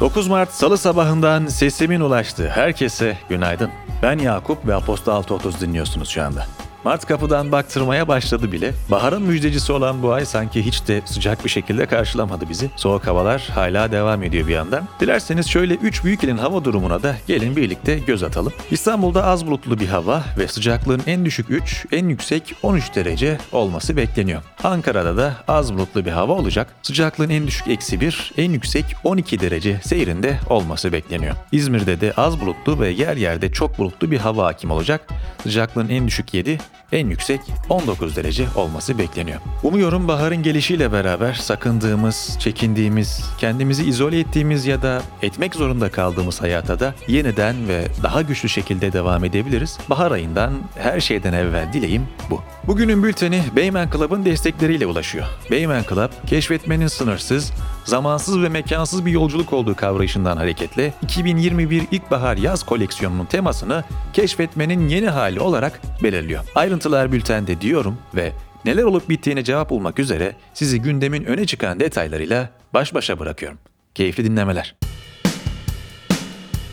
9 Mart Salı sabahından sesimin ulaştı. Herkese günaydın. Ben Yakup ve Aposta 630 dinliyorsunuz şu anda. Mart kapıdan baktırmaya başladı bile. Baharın müjdecisi olan bu ay sanki hiç de sıcak bir şekilde karşılamadı bizi. Soğuk havalar hala devam ediyor bir yandan. Dilerseniz şöyle 3 büyük ilin hava durumuna da gelin birlikte göz atalım. İstanbul'da az bulutlu bir hava ve sıcaklığın en düşük 3, en yüksek 13 derece olması bekleniyor. Ankara'da da az bulutlu bir hava olacak. Sıcaklığın en düşük eksi 1, en yüksek 12 derece seyrinde olması bekleniyor. İzmir'de de az bulutlu ve yer yerde çok bulutlu bir hava hakim olacak. Sıcaklığın en düşük 7, en yüksek 19 derece olması bekleniyor. Umuyorum baharın gelişiyle beraber sakındığımız, çekindiğimiz, kendimizi izole ettiğimiz ya da etmek zorunda kaldığımız hayata da yeniden ve daha güçlü şekilde devam edebiliriz. Bahar ayından her şeyden evvel dileğim bu. Bugünün bülteni Beymen Club'ın destekleriyle ulaşıyor. Beymen Club, keşfetmenin sınırsız, zamansız ve mekansız bir yolculuk olduğu kavrayışından hareketle 2021 İlkbahar Yaz koleksiyonunun temasını keşfetmenin yeni hali olarak belirliyor. Ayrıntılar bültende diyorum ve neler olup bittiğine cevap bulmak üzere sizi gündemin öne çıkan detaylarıyla baş başa bırakıyorum. Keyifli dinlemeler.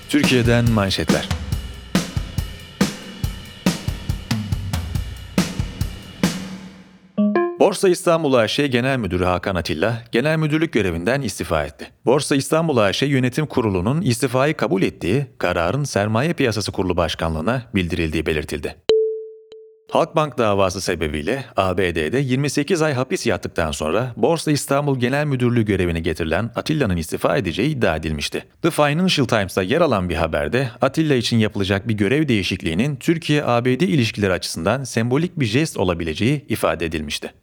Türkiye'den manşetler. Borsa İstanbul AŞ Genel Müdürü Hakan Atilla, genel müdürlük görevinden istifa etti. Borsa İstanbul AŞ Yönetim Kurulu'nun istifayı kabul ettiği kararın Sermaye Piyasası Kurulu Başkanlığı'na bildirildiği belirtildi. Halkbank davası sebebiyle ABD'de 28 ay hapis yattıktan sonra Borsa İstanbul Genel Müdürlüğü görevine getirilen Atilla'nın istifa edeceği iddia edilmişti. The Financial Times'ta yer alan bir haberde Atilla için yapılacak bir görev değişikliğinin Türkiye-ABD ilişkileri açısından sembolik bir jest olabileceği ifade edilmişti.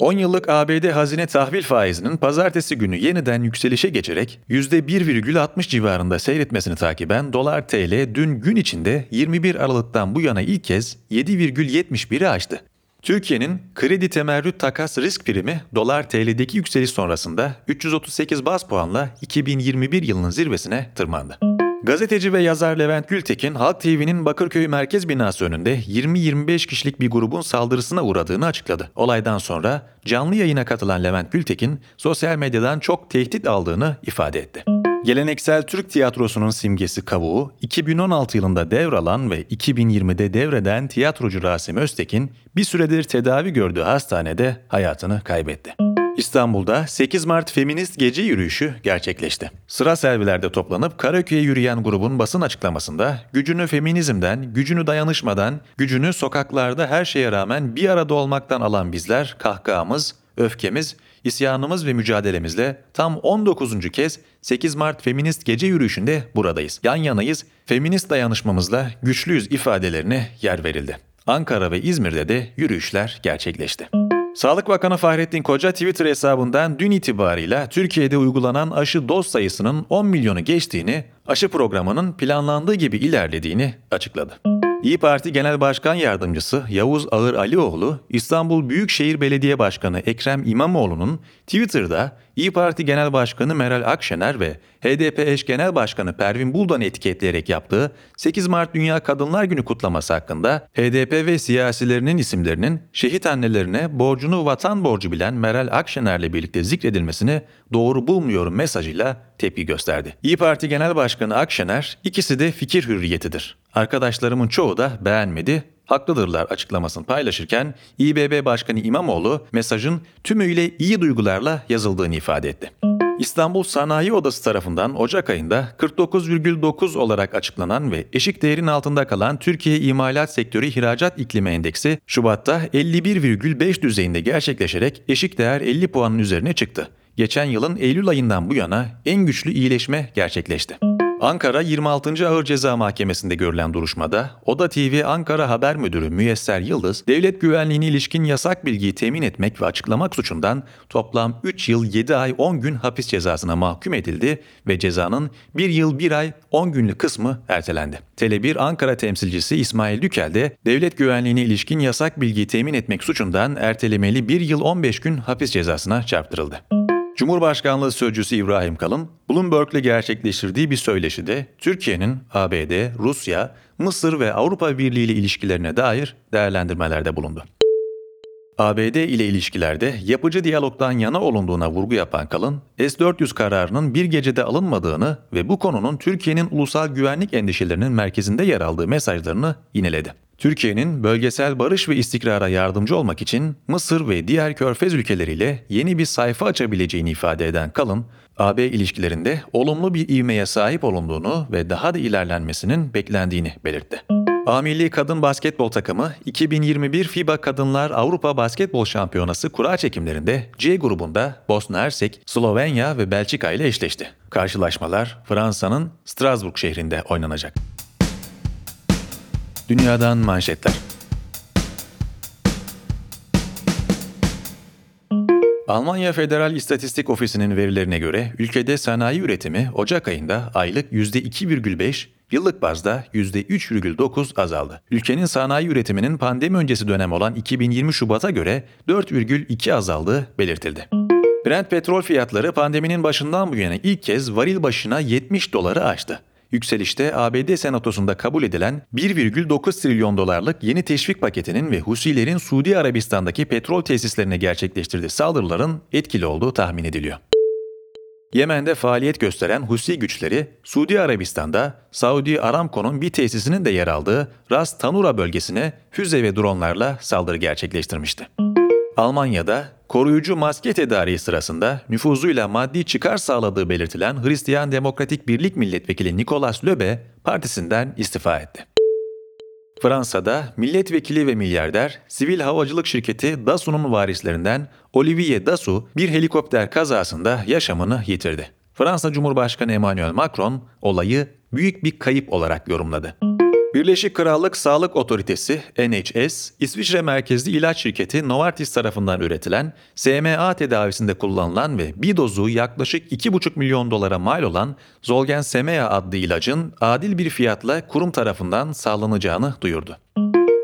10 yıllık ABD hazine tahvil faizinin pazartesi günü yeniden yükselişe geçerek %1,60 civarında seyretmesini takiben dolar TL dün gün içinde 21 Aralık'tan bu yana ilk kez 7,71'i aştı. Türkiye'nin kredi temerrüt takas risk primi dolar TL'deki yükseliş sonrasında 338 bas puanla 2021 yılının zirvesine tırmandı. Gazeteci ve yazar Levent Gültekin, Halk TV'nin Bakırköy merkez binası önünde 20-25 kişilik bir grubun saldırısına uğradığını açıkladı. Olaydan sonra canlı yayına katılan Levent Gültekin, sosyal medyadan çok tehdit aldığını ifade etti. Geleneksel Türk tiyatrosunun simgesi kavuğu, 2016 yılında devralan ve 2020'de devreden tiyatrocu Rasim Öztekin, bir süredir tedavi gördüğü hastanede hayatını kaybetti. İstanbul'da 8 Mart Feminist Gece Yürüyüşü gerçekleşti. Sıra servilerde toplanıp Karaköy'e yürüyen grubun basın açıklamasında gücünü feminizmden, gücünü dayanışmadan, gücünü sokaklarda her şeye rağmen bir arada olmaktan alan bizler kahkahamız, öfkemiz, isyanımız ve mücadelemizle tam 19. kez 8 Mart Feminist Gece Yürüyüşü'nde buradayız. Yan yanayız, feminist dayanışmamızla güçlüyüz ifadelerine yer verildi. Ankara ve İzmir'de de yürüyüşler gerçekleşti. Sağlık Bakanı Fahrettin Koca Twitter hesabından dün itibarıyla Türkiye'de uygulanan aşı doz sayısının 10 milyonu geçtiğini, aşı programının planlandığı gibi ilerlediğini açıkladı. İyi Parti Genel Başkan Yardımcısı Yavuz Ağır Alioğlu, İstanbul Büyükşehir Belediye Başkanı Ekrem İmamoğlu'nun Twitter'da İyi Parti Genel Başkanı Meral Akşener ve HDP eş Genel Başkanı Pervin Buldan'ı etiketleyerek yaptığı 8 Mart Dünya Kadınlar Günü kutlaması hakkında HDP ve siyasilerinin isimlerinin şehit annelerine borcunu vatan borcu bilen Meral Akşener'le birlikte zikredilmesini doğru bulmuyorum mesajıyla tepki gösterdi. İyi Parti Genel Başkanı Akşener, ikisi de fikir hürriyetidir. Arkadaşlarımın çoğu da beğenmedi, haklıdırlar açıklamasını paylaşırken İBB Başkanı İmamoğlu mesajın tümüyle iyi duygularla yazıldığını ifade etti. İstanbul Sanayi Odası tarafından Ocak ayında 49,9 olarak açıklanan ve eşik değerin altında kalan Türkiye İmalat Sektörü İhracat İklimi Endeksi Şubat'ta 51,5 düzeyinde gerçekleşerek eşik değer 50 puanın üzerine çıktı. Geçen yılın Eylül ayından bu yana en güçlü iyileşme gerçekleşti. Ankara 26. Ağır Ceza Mahkemesi'nde görülen duruşmada Oda TV Ankara Haber Müdürü Müyesser Yıldız, devlet güvenliğine ilişkin yasak bilgiyi temin etmek ve açıklamak suçundan toplam 3 yıl 7 ay 10 gün hapis cezasına mahkum edildi ve cezanın 1 yıl 1 ay 10 günlük kısmı ertelendi. Tele1 Ankara temsilcisi İsmail Dükel de devlet güvenliğine ilişkin yasak bilgiyi temin etmek suçundan ertelemeli 1 yıl 15 gün hapis cezasına çarptırıldı. Cumhurbaşkanlığı Sözcüsü İbrahim Kalın, Bloomberg'le gerçekleştirdiği bir söyleşide Türkiye'nin ABD, Rusya, Mısır ve Avrupa Birliği ile ilişkilerine dair değerlendirmelerde bulundu. ABD ile ilişkilerde yapıcı diyalogdan yana olunduğuna vurgu yapan Kalın, S-400 kararının bir gecede alınmadığını ve bu konunun Türkiye'nin ulusal güvenlik endişelerinin merkezinde yer aldığı mesajlarını yineledi. Türkiye'nin bölgesel barış ve istikrara yardımcı olmak için Mısır ve diğer körfez ülkeleriyle yeni bir sayfa açabileceğini ifade eden Kalın, AB ilişkilerinde olumlu bir ivmeye sahip olunduğunu ve daha da ilerlenmesinin beklendiğini belirtti. A Kadın Basketbol takımı 2021 FIBA Kadınlar Avrupa Basketbol Şampiyonası kura çekimlerinde C grubunda Bosna Hersek, Slovenya ve Belçika ile eşleşti. Karşılaşmalar Fransa'nın Strasbourg şehrinde oynanacak. Dünyadan manşetler. Almanya Federal İstatistik Ofisi'nin verilerine göre ülkede sanayi üretimi Ocak ayında aylık %2,5, yıllık bazda %3,9 azaldı. Ülkenin sanayi üretiminin pandemi öncesi dönem olan 2020 Şubat'a göre 4,2 azaldığı belirtildi. Brent petrol fiyatları pandeminin başından bu yana ilk kez varil başına 70 doları aştı. Yükselişte ABD Senatosu'nda kabul edilen 1,9 trilyon dolarlık yeni teşvik paketinin ve Husilerin Suudi Arabistan'daki petrol tesislerine gerçekleştirdiği saldırıların etkili olduğu tahmin ediliyor. Yemen'de faaliyet gösteren Husi güçleri, Suudi Arabistan'da Saudi Aramco'nun bir tesisinin de yer aldığı Ras Tanura bölgesine füze ve dronlarla saldırı gerçekleştirmişti. Almanya'da koruyucu maske tedariği sırasında nüfuzuyla maddi çıkar sağladığı belirtilen Hristiyan Demokratik Birlik Milletvekili Nicolas Löbe partisinden istifa etti. Fransa'da milletvekili ve milyarder sivil havacılık şirketi Dassault'un varislerinden Olivier Dassault bir helikopter kazasında yaşamını yitirdi. Fransa Cumhurbaşkanı Emmanuel Macron olayı büyük bir kayıp olarak yorumladı. Birleşik Krallık Sağlık Otoritesi NHS, İsviçre merkezli ilaç şirketi Novartis tarafından üretilen SMA tedavisinde kullanılan ve bir dozu yaklaşık 2,5 milyon dolara mal olan Zolgensema adlı ilacın adil bir fiyatla kurum tarafından sağlanacağını duyurdu.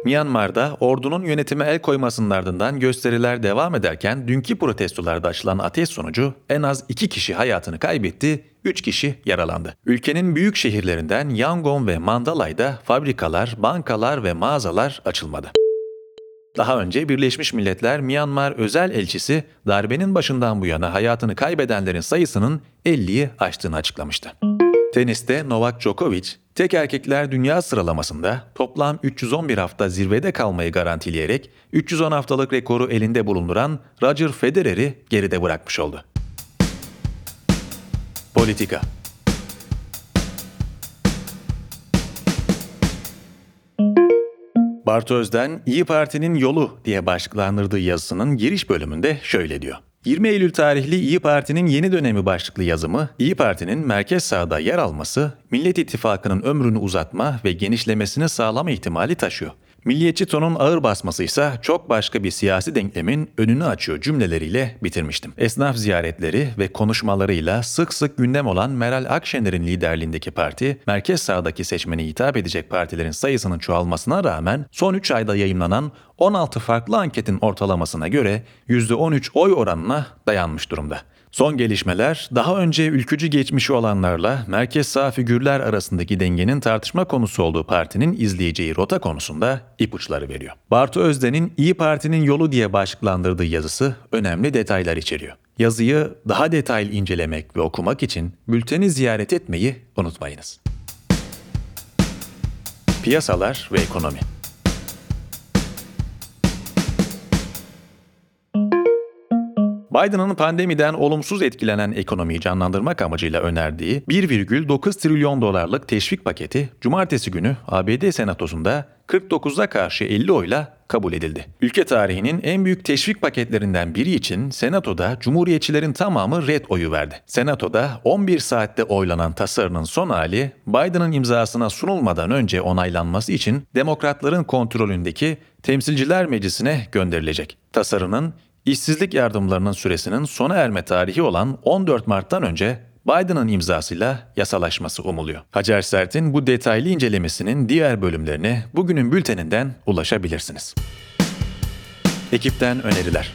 Myanmar'da ordunun yönetime el koymasının ardından gösteriler devam ederken dünkü protestolarda açılan ateş sonucu en az iki kişi hayatını kaybetti, 3 kişi yaralandı. Ülkenin büyük şehirlerinden Yangon ve Mandalay'da fabrikalar, bankalar ve mağazalar açılmadı. Daha önce Birleşmiş Milletler Myanmar özel elçisi darbenin başından bu yana hayatını kaybedenlerin sayısının 50'yi aştığını açıklamıştı. Teniste Novak Djokovic, tek erkekler dünya sıralamasında toplam 311 hafta zirvede kalmayı garantileyerek 310 haftalık rekoru elinde bulunduran Roger Federer'i geride bırakmış oldu. Politika Bartu Özden, İyi Parti'nin yolu diye başlıklandırdığı yazısının giriş bölümünde şöyle diyor. 20 Eylül tarihli İyi Parti'nin yeni dönemi başlıklı yazımı, İyi Parti'nin merkez sağda yer alması, Millet İttifakı'nın ömrünü uzatma ve genişlemesini sağlama ihtimali taşıyor. Milliyetçi tonun ağır basması ise çok başka bir siyasi denklemin önünü açıyor cümleleriyle bitirmiştim. Esnaf ziyaretleri ve konuşmalarıyla sık sık gündem olan Meral Akşener'in liderliğindeki parti, merkez sağdaki seçmeni hitap edecek partilerin sayısının çoğalmasına rağmen son 3 ayda yayınlanan 16 farklı anketin ortalamasına göre %13 oy oranına dayanmış durumda. Son gelişmeler daha önce ülkücü geçmişi olanlarla merkez sağ figürler arasındaki dengenin tartışma konusu olduğu partinin izleyeceği rota konusunda ipuçları veriyor. Bartu Özden'in İyi Parti'nin yolu diye başlıklandırdığı yazısı önemli detaylar içeriyor. Yazıyı daha detaylı incelemek ve okumak için bülteni ziyaret etmeyi unutmayınız. Piyasalar ve ekonomi Biden'ın pandemiden olumsuz etkilenen ekonomiyi canlandırmak amacıyla önerdiği 1,9 trilyon dolarlık teşvik paketi cumartesi günü ABD Senatosu'nda 49'a karşı 50 oyla kabul edildi. Ülke tarihinin en büyük teşvik paketlerinden biri için Senato'da Cumhuriyetçilerin tamamı red oyu verdi. Senato'da 11 saatte oylanan tasarının son hali Biden'ın imzasına sunulmadan önce onaylanması için Demokratların kontrolündeki Temsilciler Meclisi'ne gönderilecek. Tasarının İşsizlik yardımlarının süresinin sona erme tarihi olan 14 Mart'tan önce Biden'ın imzasıyla yasalaşması umuluyor. Hacer Sert'in bu detaylı incelemesinin diğer bölümlerine bugünün bülteninden ulaşabilirsiniz. Ekipten öneriler.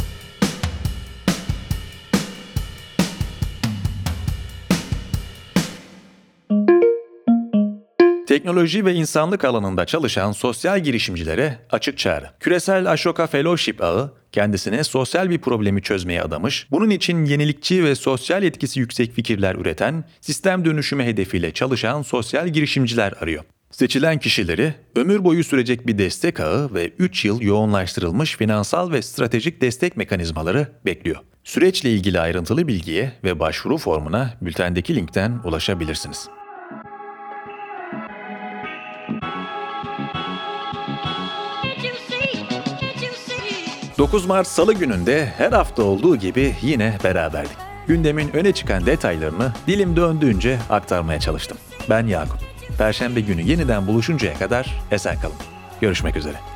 Teknoloji ve insanlık alanında çalışan sosyal girişimcilere açık çağrı. Küresel Ashoka Fellowship ağı kendisine sosyal bir problemi çözmeye adamış, bunun için yenilikçi ve sosyal etkisi yüksek fikirler üreten, sistem dönüşümü hedefiyle çalışan sosyal girişimciler arıyor. Seçilen kişileri ömür boyu sürecek bir destek ağı ve 3 yıl yoğunlaştırılmış finansal ve stratejik destek mekanizmaları bekliyor. Süreçle ilgili ayrıntılı bilgiye ve başvuru formuna bültendeki linkten ulaşabilirsiniz. 9 Mart Salı gününde her hafta olduğu gibi yine beraberdik. Gündemin öne çıkan detaylarını dilim döndüğünce aktarmaya çalıştım. Ben Yakup. Perşembe günü yeniden buluşuncaya kadar esen kalın. Görüşmek üzere.